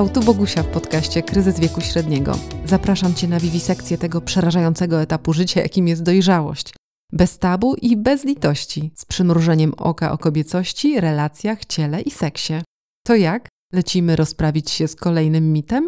Ciao, tu Bogusia w podcaście Kryzys Wieku Średniego. Zapraszam Cię na wiwisekcję tego przerażającego etapu życia, jakim jest dojrzałość. Bez tabu i bez litości, z przymrużeniem oka o kobiecości, relacjach, ciele i seksie. To jak? Lecimy rozprawić się z kolejnym mitem?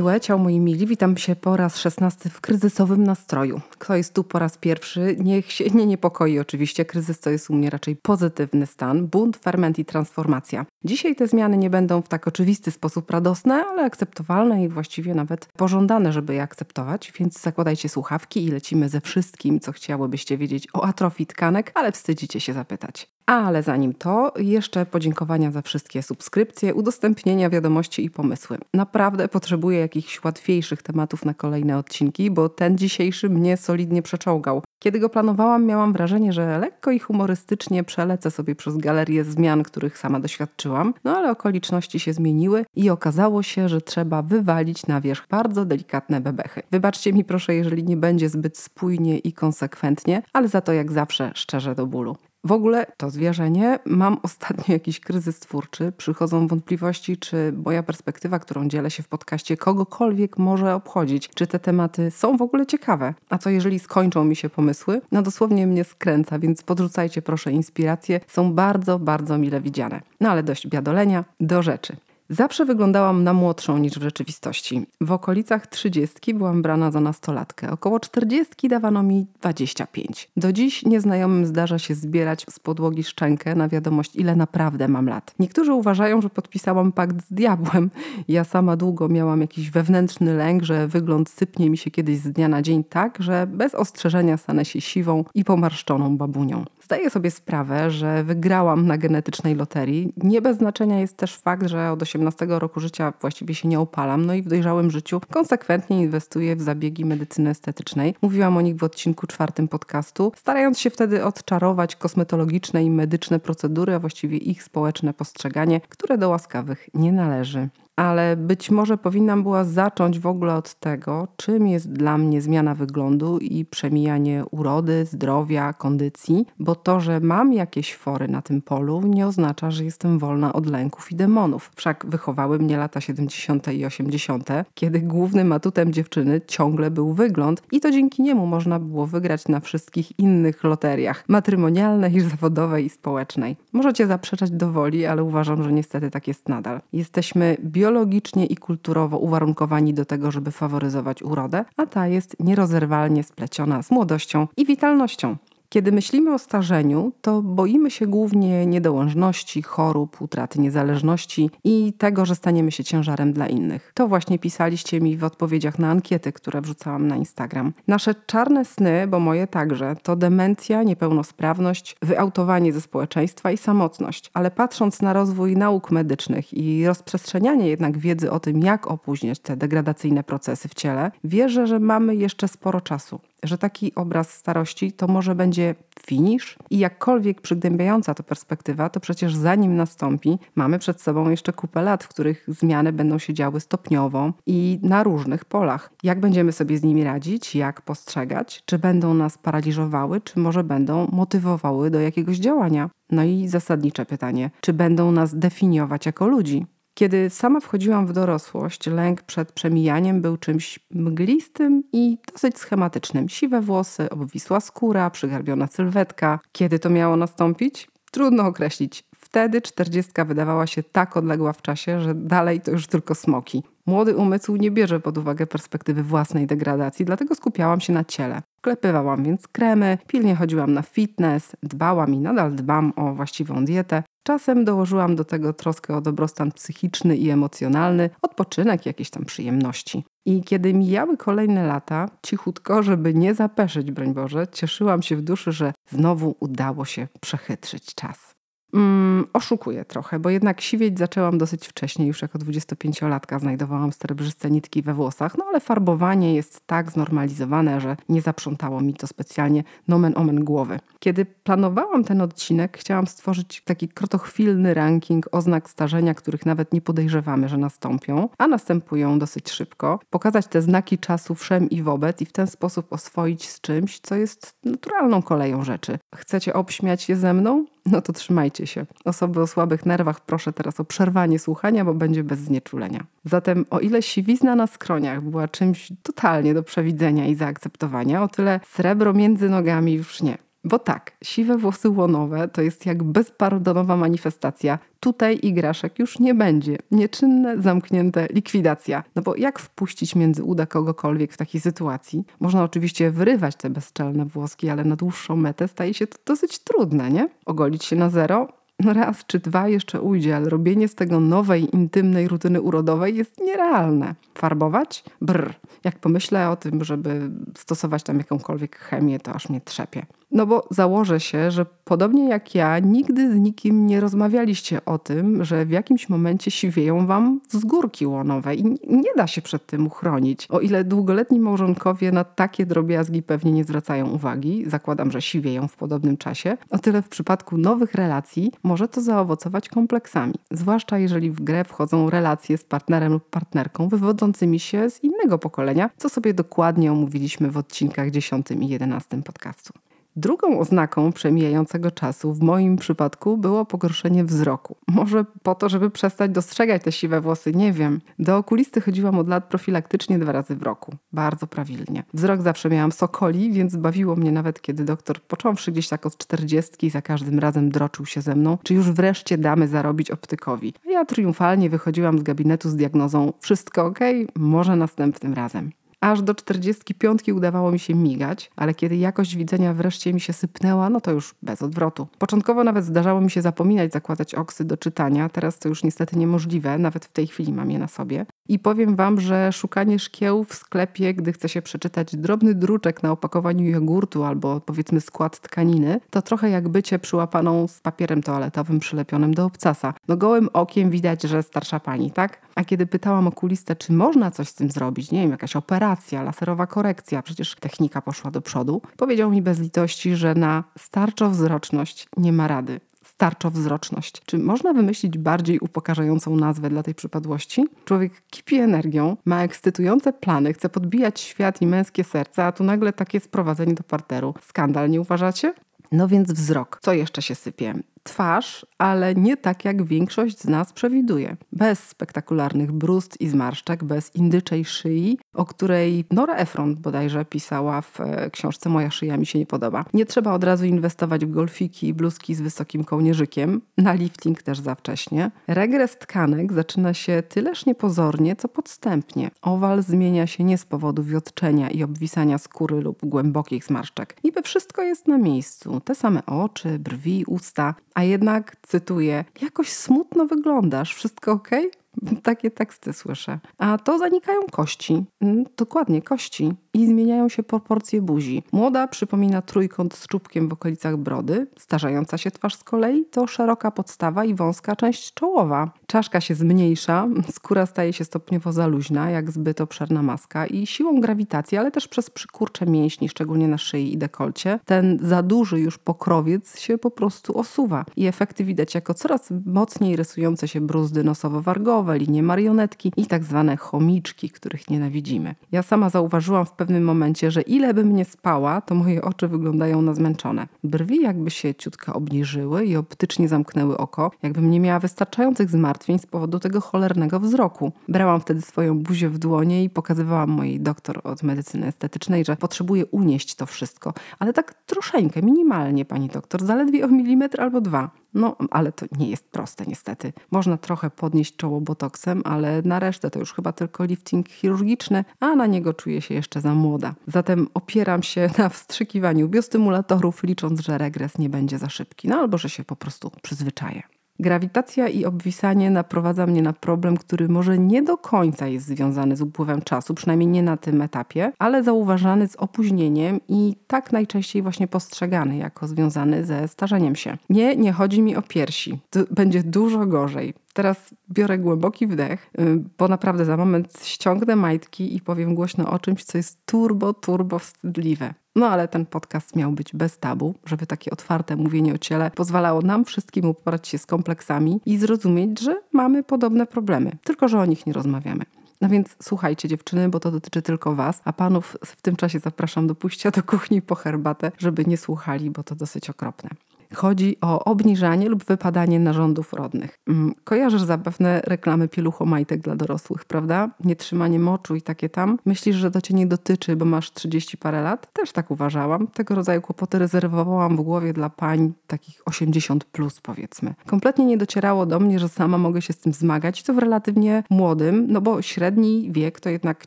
Miłe, ciao moi mili, witam się po raz szesnasty w kryzysowym nastroju. Kto jest tu po raz pierwszy, niech się nie niepokoi oczywiście. Kryzys to jest u mnie raczej pozytywny stan, bunt, ferment i transformacja. Dzisiaj te zmiany nie będą w tak oczywisty sposób radosne, ale akceptowalne i właściwie nawet pożądane, żeby je akceptować, więc zakładajcie słuchawki i lecimy ze wszystkim, co chciałybyście wiedzieć o atrofii tkanek, ale wstydzicie się zapytać. Ale zanim to, jeszcze podziękowania za wszystkie subskrypcje, udostępnienia wiadomości i pomysły. Naprawdę potrzebuję jakichś łatwiejszych tematów na kolejne odcinki, bo ten dzisiejszy mnie solidnie przeczołgał. Kiedy go planowałam, miałam wrażenie, że lekko i humorystycznie przelecę sobie przez galerię zmian, których sama doświadczyłam, no ale okoliczności się zmieniły i okazało się, że trzeba wywalić na wierzch bardzo delikatne bebechy. Wybaczcie mi proszę, jeżeli nie będzie zbyt spójnie i konsekwentnie, ale za to jak zawsze szczerze do bólu. W ogóle to zwierzenie, mam ostatnio jakiś kryzys twórczy, przychodzą wątpliwości, czy moja perspektywa, którą dzielę się w podcaście, kogokolwiek może obchodzić, czy te tematy są w ogóle ciekawe. A co jeżeli skończą mi się pomysły? No dosłownie mnie skręca, więc podrzucajcie proszę inspiracje, są bardzo, bardzo mile widziane. No ale dość biadolenia, do rzeczy. Zawsze wyglądałam na młodszą niż w rzeczywistości. W okolicach trzydziestki byłam brana za nastolatkę. Około czterdziestki dawano mi 25. Do dziś nieznajomym zdarza się zbierać z podłogi szczękę na wiadomość, ile naprawdę mam lat. Niektórzy uważają, że podpisałam pakt z diabłem. Ja sama długo miałam jakiś wewnętrzny lęk, że wygląd sypnie mi się kiedyś z dnia na dzień tak, że bez ostrzeżenia stanę się siwą i pomarszczoną babunią. Zdaję sobie sprawę, że wygrałam na genetycznej loterii. Nie bez znaczenia jest też fakt, że od 18 roku życia właściwie się nie opalam, no i w dojrzałym życiu konsekwentnie inwestuję w zabiegi medycyny estetycznej. Mówiłam o nich w odcinku czwartym podcastu, starając się wtedy odczarować kosmetologiczne i medyczne procedury, a właściwie ich społeczne postrzeganie, które do łaskawych nie należy ale być może powinnam była zacząć w ogóle od tego, czym jest dla mnie zmiana wyglądu i przemijanie urody, zdrowia, kondycji, bo to, że mam jakieś fory na tym polu, nie oznacza, że jestem wolna od lęków i demonów. Wszak wychowały mnie lata 70. i 80., kiedy głównym atutem dziewczyny ciągle był wygląd i to dzięki niemu można było wygrać na wszystkich innych loteriach matrymonialnej, zawodowej i społecznej. Możecie zaprzeczać do woli, ale uważam, że niestety tak jest nadal. Jesteśmy biologicznie biologicznie i kulturowo uwarunkowani do tego, żeby faworyzować urodę, a ta jest nierozerwalnie spleciona z młodością i witalnością. Kiedy myślimy o starzeniu, to boimy się głównie niedołężności, chorób, utraty niezależności i tego, że staniemy się ciężarem dla innych. To właśnie pisaliście mi w odpowiedziach na ankiety, które wrzucałam na Instagram. Nasze czarne sny, bo moje także, to demencja, niepełnosprawność, wyautowanie ze społeczeństwa i samotność. Ale patrząc na rozwój nauk medycznych i rozprzestrzenianie jednak wiedzy o tym, jak opóźniać te degradacyjne procesy w ciele, wierzę, że mamy jeszcze sporo czasu że taki obraz starości to może będzie finisz i jakkolwiek przygnębiająca to perspektywa, to przecież zanim nastąpi, mamy przed sobą jeszcze kupę lat, w których zmiany będą się działy stopniowo i na różnych polach. Jak będziemy sobie z nimi radzić, jak postrzegać, czy będą nas paraliżowały, czy może będą motywowały do jakiegoś działania? No i zasadnicze pytanie, czy będą nas definiować jako ludzi? Kiedy sama wchodziłam w dorosłość, lęk przed przemijaniem był czymś mglistym i dosyć schematycznym. Siwe włosy, obwisła skóra, przygarbiona sylwetka. Kiedy to miało nastąpić? Trudno określić. Wtedy czterdziestka wydawała się tak odległa w czasie, że dalej to już tylko smoki. Młody umysł nie bierze pod uwagę perspektywy własnej degradacji, dlatego skupiałam się na ciele. Wklepywałam więc kremy, pilnie chodziłam na fitness, dbałam i nadal dbam o właściwą dietę. Czasem dołożyłam do tego troskę o dobrostan psychiczny i emocjonalny, odpoczynek, jakieś tam przyjemności. I kiedy mijały kolejne lata, cichutko, żeby nie zapeszyć, broń Boże, cieszyłam się w duszy, że znowu udało się przechytrzyć czas. Mm, oszukuję trochę, bo jednak siwieć zaczęłam dosyć wcześnie, już jako 25-latka znajdowałam srebrzyste nitki we włosach, no ale farbowanie jest tak znormalizowane, że nie zaprzątało mi to specjalnie nomen omen głowy. Kiedy planowałam ten odcinek, chciałam stworzyć taki krotochwilny ranking oznak starzenia, których nawet nie podejrzewamy, że nastąpią, a następują dosyć szybko. Pokazać te znaki czasu wszem i wobec i w ten sposób oswoić z czymś, co jest naturalną koleją rzeczy. Chcecie obśmiać je ze mną? No to trzymajcie się. Osoby o słabych nerwach proszę teraz o przerwanie słuchania, bo będzie bez znieczulenia. Zatem o ile siwizna na skroniach była czymś totalnie do przewidzenia i zaakceptowania, o tyle srebro między nogami już nie. Bo tak, siwe włosy łonowe to jest jak bezpardonowa manifestacja. Tutaj igraszek już nie będzie. Nieczynne, zamknięte, likwidacja. No bo jak wpuścić między uda kogokolwiek w takiej sytuacji? Można oczywiście wyrywać te bezczelne włoski, ale na dłuższą metę staje się to dosyć trudne, nie? Ogolić się na zero? No raz czy dwa jeszcze ujdzie, ale robienie z tego nowej, intymnej rutyny urodowej jest nierealne. Farbować? Brr. Jak pomyślę o tym, żeby stosować tam jakąkolwiek chemię, to aż mnie trzepie. No bo założę się, że podobnie jak ja, nigdy z nikim nie rozmawialiście o tym, że w jakimś momencie siwieją wam wzgórki łonowe i nie da się przed tym uchronić. O ile długoletni małżonkowie na takie drobiazgi pewnie nie zwracają uwagi, zakładam, że siwieją w podobnym czasie, o tyle w przypadku nowych relacji może to zaowocować kompleksami. Zwłaszcza jeżeli w grę wchodzą relacje z partnerem lub partnerką wywodzącymi się z innego pokolenia, co sobie dokładnie omówiliśmy w odcinkach 10 i 11 podcastu. Drugą oznaką przemijającego czasu w moim przypadku było pogorszenie wzroku. Może po to, żeby przestać dostrzegać te siwe włosy, nie wiem. Do okulisty chodziłam od lat profilaktycznie dwa razy w roku. Bardzo prawilnie. Wzrok zawsze miałam sokoli, więc bawiło mnie nawet, kiedy doktor, począwszy gdzieś tak od czterdziestki, za każdym razem droczył się ze mną, czy już wreszcie damy zarobić optykowi. A ja triumfalnie wychodziłam z gabinetu z diagnozą wszystko ok, może następnym razem. Aż do 45 udawało mi się migać, ale kiedy jakość widzenia wreszcie mi się sypnęła, no to już bez odwrotu. Początkowo nawet zdarzało mi się zapominać zakładać oksy do czytania, teraz to już niestety niemożliwe, nawet w tej chwili mam je na sobie. I powiem Wam, że szukanie szkieł w sklepie, gdy chce się przeczytać drobny druczek na opakowaniu jogurtu albo powiedzmy skład tkaniny, to trochę jak bycie przyłapaną z papierem toaletowym przylepionym do obcasa. No gołym okiem widać, że starsza pani, tak? A kiedy pytałam okulistę, czy można coś z tym zrobić, nie wiem, jakaś operacja, laserowa korekcja, przecież technika poszła do przodu, powiedział mi bez litości, że na starczowzroczność nie ma rady tarczowzroczność. Czy można wymyślić bardziej upokarzającą nazwę dla tej przypadłości? Człowiek kipi energią, ma ekscytujące plany, chce podbijać świat i męskie serca, a tu nagle takie sprowadzenie do parteru. Skandal, nie uważacie? No więc wzrok. Co jeszcze się sypie? Twarz, ale nie tak jak większość z nas przewiduje. Bez spektakularnych brust i zmarszczek, bez indyczej szyi, o której Nora Efron bodajże pisała w e, książce Moja szyja mi się nie podoba. Nie trzeba od razu inwestować w golfiki i bluzki z wysokim kołnierzykiem, na lifting też za wcześnie. Regres tkanek zaczyna się tyleż niepozornie, co podstępnie. Owal zmienia się nie z powodu wiotczenia i obwisania skóry lub głębokich zmarszczek. Niby wszystko jest na miejscu. Te same oczy, brwi, usta, a jednak, cytuję, jakoś smutno wyglądasz, wszystko ok? Takie teksty słyszę. A to zanikają kości. Mm, dokładnie, kości i zmieniają się proporcje buzi. Młoda przypomina trójkąt z czubkiem w okolicach brody, starzająca się twarz z kolei to szeroka podstawa i wąska część czołowa. Czaszka się zmniejsza, skóra staje się stopniowo zaluźna, jak zbyt obszerna maska i siłą grawitacji, ale też przez przykurcze mięśni, szczególnie na szyi i dekolcie, ten za duży już pokrowiec się po prostu osuwa i efekty widać jako coraz mocniej rysujące się bruzdy nosowo-wargowe, linie marionetki i tak zwane chomiczki, których nienawidzimy. Ja sama zauważyłam w pewnym momencie, że ile bym nie spała, to moje oczy wyglądają na zmęczone. Brwi jakby się ciutko obniżyły i optycznie zamknęły oko, jakbym nie miała wystarczających zmartwień z powodu tego cholernego wzroku. Brałam wtedy swoją buzię w dłonie i pokazywałam mojej doktor od medycyny estetycznej, że potrzebuję unieść to wszystko. Ale tak troszeczkę, minimalnie, pani doktor, zaledwie o milimetr albo dwa. No, ale to nie jest proste niestety. Można trochę podnieść czoło botoksem, ale na resztę to już chyba tylko lifting chirurgiczny, a na niego czuję się jeszcze za młoda. Zatem opieram się na wstrzykiwaniu biostymulatorów, licząc, że regres nie będzie za szybki, no albo że się po prostu przyzwyczaję. Grawitacja i obwisanie naprowadza mnie na problem, który może nie do końca jest związany z upływem czasu, przynajmniej nie na tym etapie, ale zauważany z opóźnieniem i tak najczęściej właśnie postrzegany jako związany ze starzeniem się. Nie, nie chodzi mi o piersi. będzie dużo gorzej. Teraz biorę głęboki wdech, y, bo naprawdę za moment ściągnę majtki i powiem głośno o czymś, co jest turbo, turbo wstydliwe. No ale ten podcast miał być bez tabu, żeby takie otwarte mówienie o ciele pozwalało nam wszystkim uporać się z kompleksami i zrozumieć, że mamy podobne problemy, tylko że o nich nie rozmawiamy. No więc słuchajcie dziewczyny, bo to dotyczy tylko was, a panów w tym czasie zapraszam do pójścia do kuchni po herbatę, żeby nie słuchali, bo to dosyć okropne. Chodzi o obniżanie lub wypadanie narządów rodnych. Mm, kojarzysz zapewne reklamy pieluchomajtek dla dorosłych, prawda? Nietrzymanie moczu i takie tam. Myślisz, że to cię nie dotyczy, bo masz 30 parę lat? Też tak uważałam. Tego rodzaju kłopoty rezerwowałam w głowie dla pań takich 80 plus powiedzmy. Kompletnie nie docierało do mnie, że sama mogę się z tym zmagać, co w relatywnie młodym, no bo średni wiek to jednak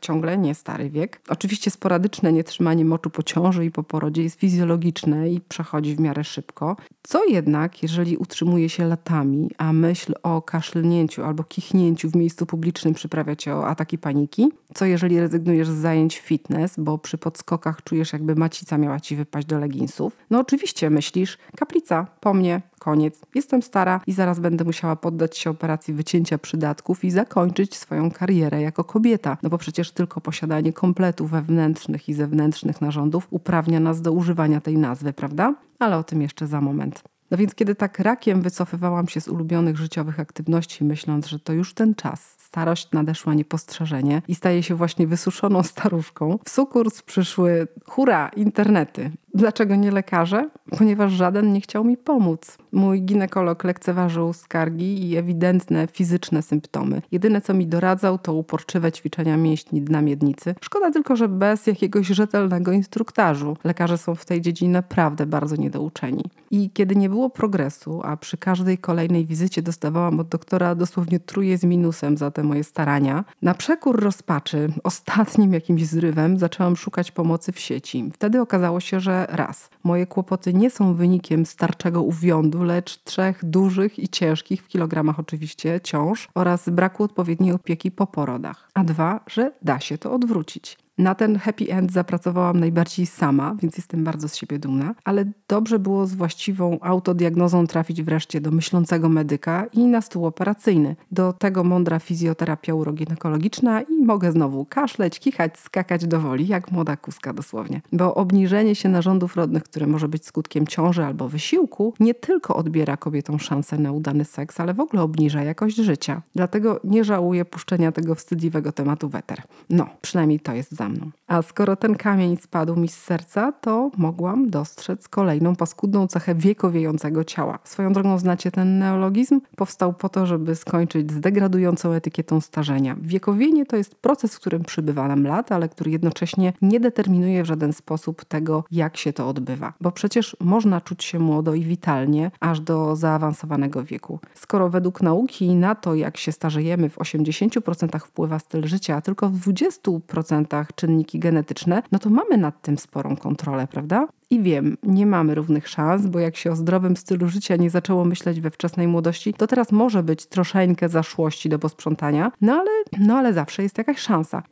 ciągle nie stary wiek. Oczywiście sporadyczne nietrzymanie moczu po ciąży i po porodzie jest fizjologiczne i przechodzi w miarę szybko. Co jednak, jeżeli utrzymuje się latami, a myśl o kaszlnięciu albo kichnięciu w miejscu publicznym przyprawia cię o ataki paniki? Co jeżeli rezygnujesz z zajęć fitness, bo przy podskokach czujesz jakby macica miała ci wypaść do leginsów? No oczywiście myślisz, kaplica, po mnie, koniec. Jestem stara i zaraz będę musiała poddać się operacji wycięcia przydatków i zakończyć swoją karierę jako kobieta. No bo przecież tylko posiadanie kompletu wewnętrznych i zewnętrznych narządów uprawnia nas do używania tej nazwy, prawda? Ale o tym jeszcze za moment. No więc kiedy tak rakiem wycofywałam się z ulubionych życiowych aktywności, myśląc, że to już ten czas, starość nadeszła niepostrzeżenie i staje się właśnie wysuszoną staruszką, w sukurs przyszły, hura, internety. Dlaczego nie lekarze? Ponieważ żaden nie chciał mi pomóc. Mój ginekolog lekceważył skargi i ewidentne fizyczne symptomy. Jedyne co mi doradzał to uporczywe ćwiczenia mięśni dna miednicy. Szkoda tylko, że bez jakiegoś rzetelnego instruktażu. Lekarze są w tej dziedzinie naprawdę bardzo niedouczeni. I kiedy nie było progresu, a przy każdej kolejnej wizycie dostawałam od doktora dosłownie truje z minusem za te moje starania, na przekór rozpaczy, ostatnim jakimś zrywem zaczęłam szukać pomocy w sieci. Wtedy okazało się, że raz, moje kłopoty nie są wynikiem starczego uwiądu, lecz trzech dużych i ciężkich, w kilogramach oczywiście, ciąż oraz braku odpowiedniej opieki po porodach. A dwa, że da się to odwrócić. Na ten happy end zapracowałam najbardziej sama, więc jestem bardzo z siebie dumna, ale dobrze było z właściwą autodiagnozą trafić wreszcie do myślącego medyka i na stół operacyjny. Do tego mądra fizjoterapia uroginekologiczna i mogę znowu kaszleć, kichać, skakać do woli, jak młoda kuska dosłownie. Bo obniżenie się narządów rodnych, które może być skutkiem ciąży albo wysiłku, nie tylko odbiera kobietom szansę na udany seks, ale w ogóle obniża jakość życia. Dlatego nie żałuję puszczenia tego wstydliwego tematu weter. No, przynajmniej to jest za za mną. A skoro ten kamień spadł mi z serca, to mogłam dostrzec kolejną paskudną cechę wiekowiejącego ciała. Swoją drogą znacie ten neologizm? Powstał po to, żeby skończyć z degradującą etykietą starzenia. Wiekowienie to jest proces, w którym przybywa nam lat, ale który jednocześnie nie determinuje w żaden sposób tego, jak się to odbywa. Bo przecież można czuć się młodo i witalnie, aż do zaawansowanego wieku. Skoro według nauki na to, jak się starzejemy w 80% wpływa styl życia, a tylko w 20% czynniki genetyczne, no to mamy nad tym sporą kontrolę, prawda? I wiem, nie mamy równych szans, bo jak się o zdrowym stylu życia nie zaczęło myśleć we wczesnej młodości, to teraz może być troszeczkę zaszłości do posprzątania, no ale, no ale zawsze jest jakaś szansa.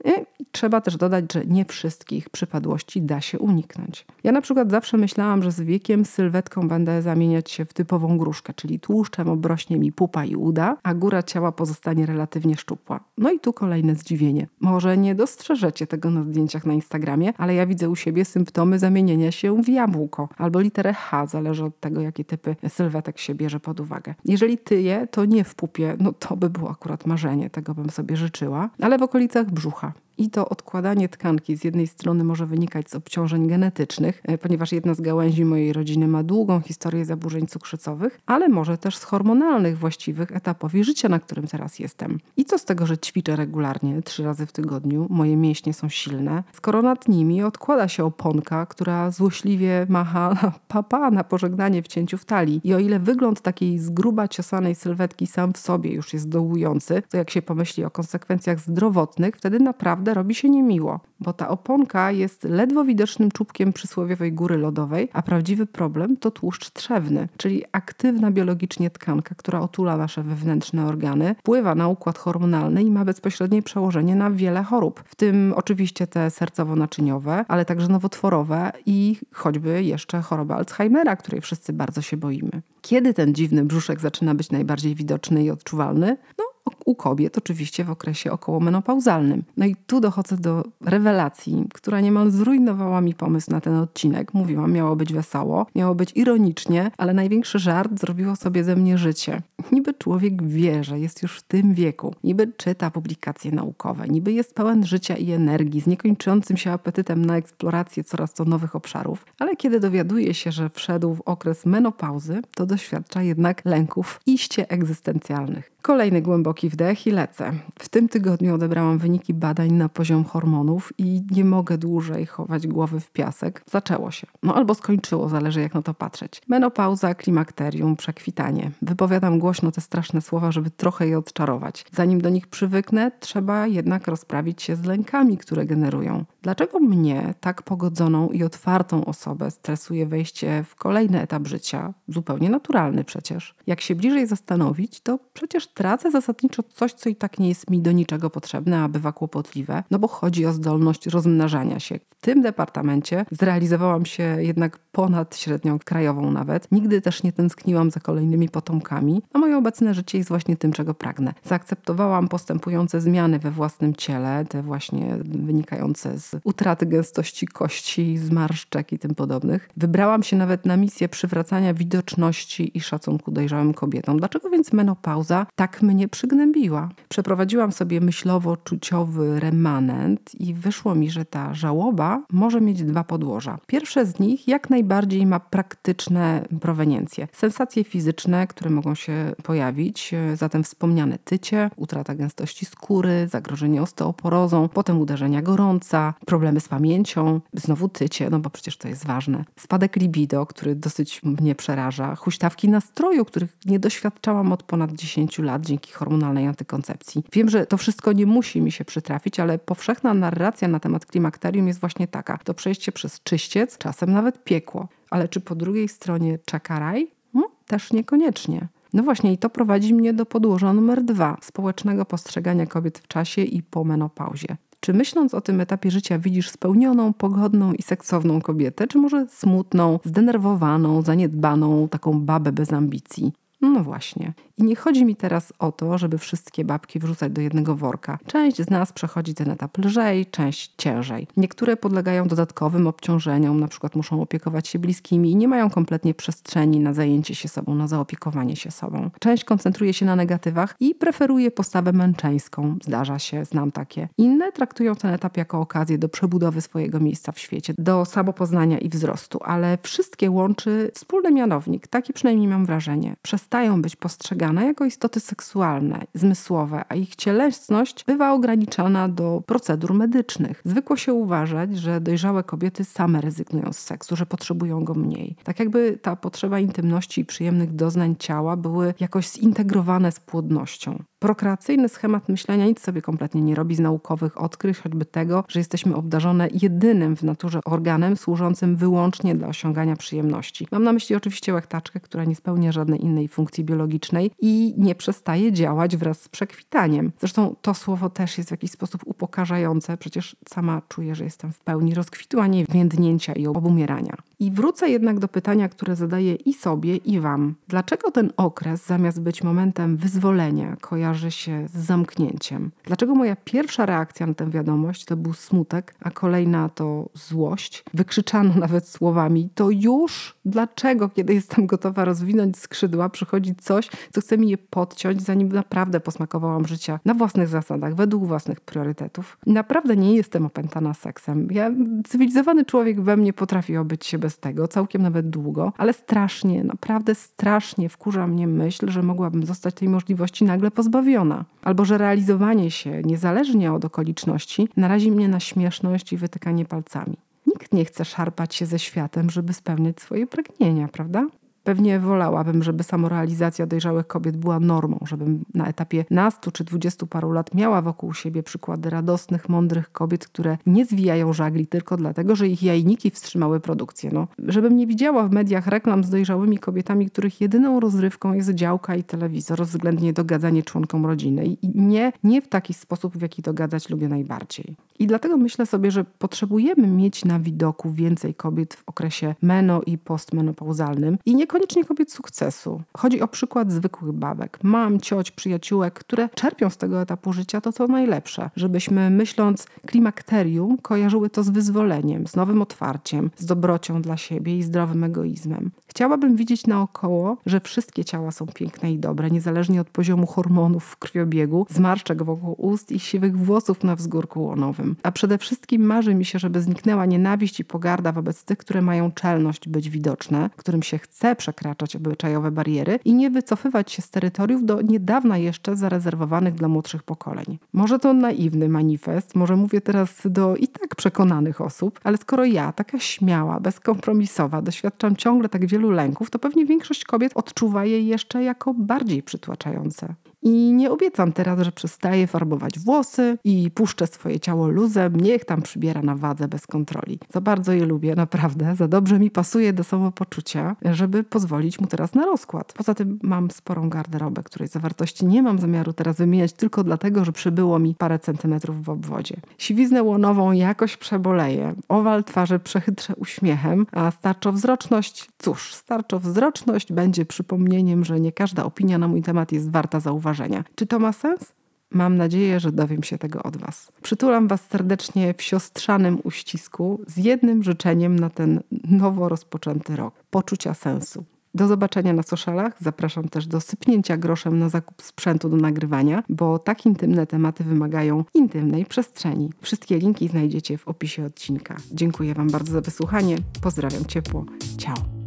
I trzeba też dodać, że nie wszystkich przypadłości da się uniknąć. Ja na przykład zawsze myślałam, że z wiekiem sylwetką będę zamieniać się w typową gruszkę, czyli tłuszczem obrośnie mi pupa i uda, a góra ciała pozostanie relatywnie szczupła. No i tu kolejne zdziwienie. Może nie dostrzeżecie tego na zdjęciach na Instagramie, ale ja widzę u siebie symptomy zamienienia się w jabłko albo literę H, zależy od tego, jakie typy sylwetek się bierze pod uwagę. Jeżeli tyje, to nie w pupie, no to by było akurat marzenie, tego bym sobie życzyła, ale w okolicach brzucha. I to odkładanie tkanki z jednej strony może wynikać z obciążeń genetycznych, e, ponieważ jedna z gałęzi mojej rodziny ma długą historię zaburzeń cukrzycowych, ale może też z hormonalnych właściwych etapowi życia, na którym teraz jestem. I co z tego, że ćwiczę regularnie, trzy razy w tygodniu, moje mięśnie są silne, skoro nad nimi odkłada się oponka, która złośliwie macha papa na pożegnanie w cięciu w talii. I o ile wygląd takiej z gruba ciosanej sylwetki sam w sobie już jest dołujący, to jak się pomyśli o konsekwencjach zdrowotnych, wtedy naprawdę naprawdę robi się niemiło, bo ta oponka jest ledwo widocznym czubkiem przysłowiowej góry lodowej, a prawdziwy problem to tłuszcz trzewny, czyli aktywna biologicznie tkanka, która otula nasze wewnętrzne organy, wpływa na układ hormonalny i ma bezpośrednie przełożenie na wiele chorób, w tym oczywiście te sercowo-naczyniowe, ale także nowotworowe i choćby jeszcze choroba Alzheimera, której wszyscy bardzo się boimy. Kiedy ten dziwny brzuszek zaczyna być najbardziej widoczny i odczuwalny? No, u kobiet oczywiście w okresie okołomenopauzalnym. No i tu dochodzę do rewelacji, która niemal zrujnowała mi pomysł na ten odcinek. Mówiłam, miało być wesoło, miało być ironicznie, ale największy żart zrobiło sobie ze mnie życie. Niby człowiek wie, że jest już w tym wieku, niby czyta publikacje naukowe, niby jest pełen życia i energii, z niekończącym się apetytem na eksplorację coraz to nowych obszarów, ale kiedy dowiaduje się, że wszedł w okres menopauzy, to doświadcza jednak lęków iście egzystencjalnych. Kolejny głęboki wdech i lecę. W tym tygodniu odebrałam wyniki badań na poziom hormonów i nie mogę dłużej chować głowy w piasek. Zaczęło się. No albo skończyło, zależy jak na to patrzeć. Menopauza, klimakterium, przekwitanie. Wypowiadam głośno te straszne słowa, żeby trochę je odczarować. Zanim do nich przywyknę, trzeba jednak rozprawić się z lękami, które generują. Dlaczego mnie, tak pogodzoną i otwartą osobę, stresuje wejście w kolejny etap życia? Zupełnie naturalny przecież. Jak się bliżej zastanowić, to przecież tracę zasadniczo coś, co i tak nie jest mi do niczego potrzebne, a bywa kłopotliwe, no bo chodzi o zdolność rozmnażania się. W tym departamencie zrealizowałam się jednak ponad średnią krajową nawet. Nigdy też nie tęskniłam za kolejnymi potomkami, a moje obecne życie jest właśnie tym, czego pragnę. Zaakceptowałam postępujące zmiany we własnym ciele, te właśnie wynikające z utraty gęstości kości, zmarszczek i tym podobnych. Wybrałam się nawet na misję przywracania widoczności i szacunku dojrzałym kobietom. Dlaczego więc menopauza tak mnie Przeprowadziłam sobie myślowo-czuciowy remanent i wyszło mi, że ta żałoba może mieć dwa podłoża. Pierwsze z nich jak najbardziej ma praktyczne proweniencje. Sensacje fizyczne, które mogą się pojawić, zatem wspomniane tycie, utrata gęstości skóry, zagrożenie osteoporozą, potem uderzenia gorąca, problemy z pamięcią, znowu tycie, no bo przecież to jest ważne. Spadek libido, który dosyć mnie przeraża, huśtawki nastroju, których nie doświadczałam od ponad 10 lat dzięki hormonalnej antykoncepcji. Wiem, że to wszystko nie musi mi się przytrafić, ale powszechna narracja na temat klimakterium jest właśnie taka. To przejście przez czyściec, czasem nawet piekło. Ale czy po drugiej stronie czeka raj? No, też niekoniecznie. No właśnie, i to prowadzi mnie do podłoża numer dwa społecznego postrzegania kobiet w czasie i po menopauzie. Czy myśląc o tym etapie życia widzisz spełnioną, pogodną i seksowną kobietę, czy może smutną, zdenerwowaną, zaniedbaną, taką babę bez ambicji? No właśnie. I nie chodzi mi teraz o to, żeby wszystkie babki wrzucać do jednego worka. Część z nas przechodzi ten etap lżej, część ciężej. Niektóre podlegają dodatkowym obciążeniom, na przykład muszą opiekować się bliskimi i nie mają kompletnie przestrzeni na zajęcie się sobą, na zaopiekowanie się sobą. Część koncentruje się na negatywach i preferuje postawę męczeńską. Zdarza się, znam takie. Inne traktują ten etap jako okazję do przebudowy swojego miejsca w świecie, do samopoznania i wzrostu, ale wszystkie łączy wspólny mianownik. Taki przynajmniej mam wrażenie. Przestają być postrzegane jako istoty seksualne, zmysłowe, a ich cielesność bywa ograniczana do procedur medycznych. Zwykło się uważać, że dojrzałe kobiety same rezygnują z seksu, że potrzebują go mniej. Tak jakby ta potrzeba intymności i przyjemnych doznań ciała były jakoś zintegrowane z płodnością. Prokreacyjny schemat myślenia nic sobie kompletnie nie robi z naukowych odkryć, choćby tego, że jesteśmy obdarzone jedynym w naturze organem służącym wyłącznie dla osiągania przyjemności. Mam na myśli oczywiście łechtaczkę, która nie spełnia żadnej innej funkcji biologicznej i nie przestaje działać wraz z przekwitaniem. Zresztą to słowo też jest w jakiś sposób upokarzające, przecież sama czuję, że jestem w pełni rozkwitu, a nie więdnięcia i obumierania. I wrócę jednak do pytania, które zadaję i sobie, i Wam. Dlaczego ten okres, zamiast być momentem wyzwolenia, kojarzy się z zamknięciem? Dlaczego moja pierwsza reakcja na tę wiadomość to był smutek, a kolejna to złość? Wykrzyczano nawet słowami: To już? Dlaczego, kiedy jestem gotowa rozwinąć skrzydła, przychodzi coś, co chce mi je podciąć, zanim naprawdę posmakowałam życia na własnych zasadach, według własnych priorytetów? Naprawdę nie jestem opętana seksem. Ja, cywilizowany człowiek we mnie potrafi obyć się bez bez tego, całkiem nawet długo, ale strasznie, naprawdę strasznie wkurza mnie myśl, że mogłabym zostać tej możliwości nagle pozbawiona. Albo że realizowanie się, niezależnie od okoliczności, narazi mnie na śmieszność i wytykanie palcami. Nikt nie chce szarpać się ze światem, żeby spełniać swoje pragnienia, prawda? Pewnie wolałabym, żeby samorealizacja dojrzałych kobiet była normą, żebym na etapie nastu czy dwudziestu paru lat miała wokół siebie przykłady radosnych, mądrych kobiet, które nie zwijają żagli tylko dlatego, że ich jajniki wstrzymały produkcję. No, żebym nie widziała w mediach reklam z dojrzałymi kobietami, których jedyną rozrywką jest działka i telewizor, względnie dogadzanie członkom rodziny. I nie, nie w taki sposób, w jaki dogadzać lubię najbardziej. I dlatego myślę sobie, że potrzebujemy mieć na widoku więcej kobiet w okresie meno i postmenopauzalnym i niekoniecznie kobiet sukcesu. Chodzi o przykład zwykłych babek, mam, cioć, przyjaciółek, które czerpią z tego etapu życia to co najlepsze, żebyśmy myśląc klimakterium kojarzyły to z wyzwoleniem, z nowym otwarciem, z dobrocią dla siebie i zdrowym egoizmem. Chciałabym widzieć naokoło, że wszystkie ciała są piękne i dobre, niezależnie od poziomu hormonów w krwiobiegu, zmarszczek wokół ust i siwych włosów na wzgórku łonowym. A przede wszystkim marzy mi się, żeby zniknęła nienawiść i pogarda wobec tych, które mają czelność być widoczne, którym się chce przekraczać obyczajowe bariery i nie wycofywać się z terytoriów do niedawna jeszcze zarezerwowanych dla młodszych pokoleń. Może to naiwny manifest, może mówię teraz do i tak przekonanych osób, ale skoro ja, taka śmiała, bezkompromisowa, doświadczam ciągle tak wielu lęków, to pewnie większość kobiet odczuwa je jeszcze jako bardziej przytłaczające. I nie obiecam teraz, że przestaję farbować włosy i puszczę swoje ciało luzem, niech tam przybiera na wadze bez kontroli. Za bardzo je lubię, naprawdę, za dobrze mi pasuje do samopoczucia, żeby pozwolić mu teraz na rozkład. Poza tym mam sporą garderobę, której zawartości nie mam zamiaru teraz wymieniać tylko dlatego, że przybyło mi parę centymetrów w obwodzie. Siwiznę łonową jakoś przeboleję, owal twarzy przechytrze uśmiechem, a starczowzroczność, cóż, starczowzroczność będzie przypomnieniem, że nie każda opinia na mój temat jest warta zauważenia czy to ma sens? Mam nadzieję, że dowiem się tego od Was. Przytulam Was serdecznie w siostrzanym uścisku z jednym życzeniem na ten nowo rozpoczęty rok poczucia sensu. Do zobaczenia na socialach. Zapraszam też do sypnięcia groszem na zakup sprzętu do nagrywania, bo tak intymne tematy wymagają intymnej przestrzeni. Wszystkie linki znajdziecie w opisie odcinka. Dziękuję Wam bardzo za wysłuchanie. Pozdrawiam ciepło. Ciao.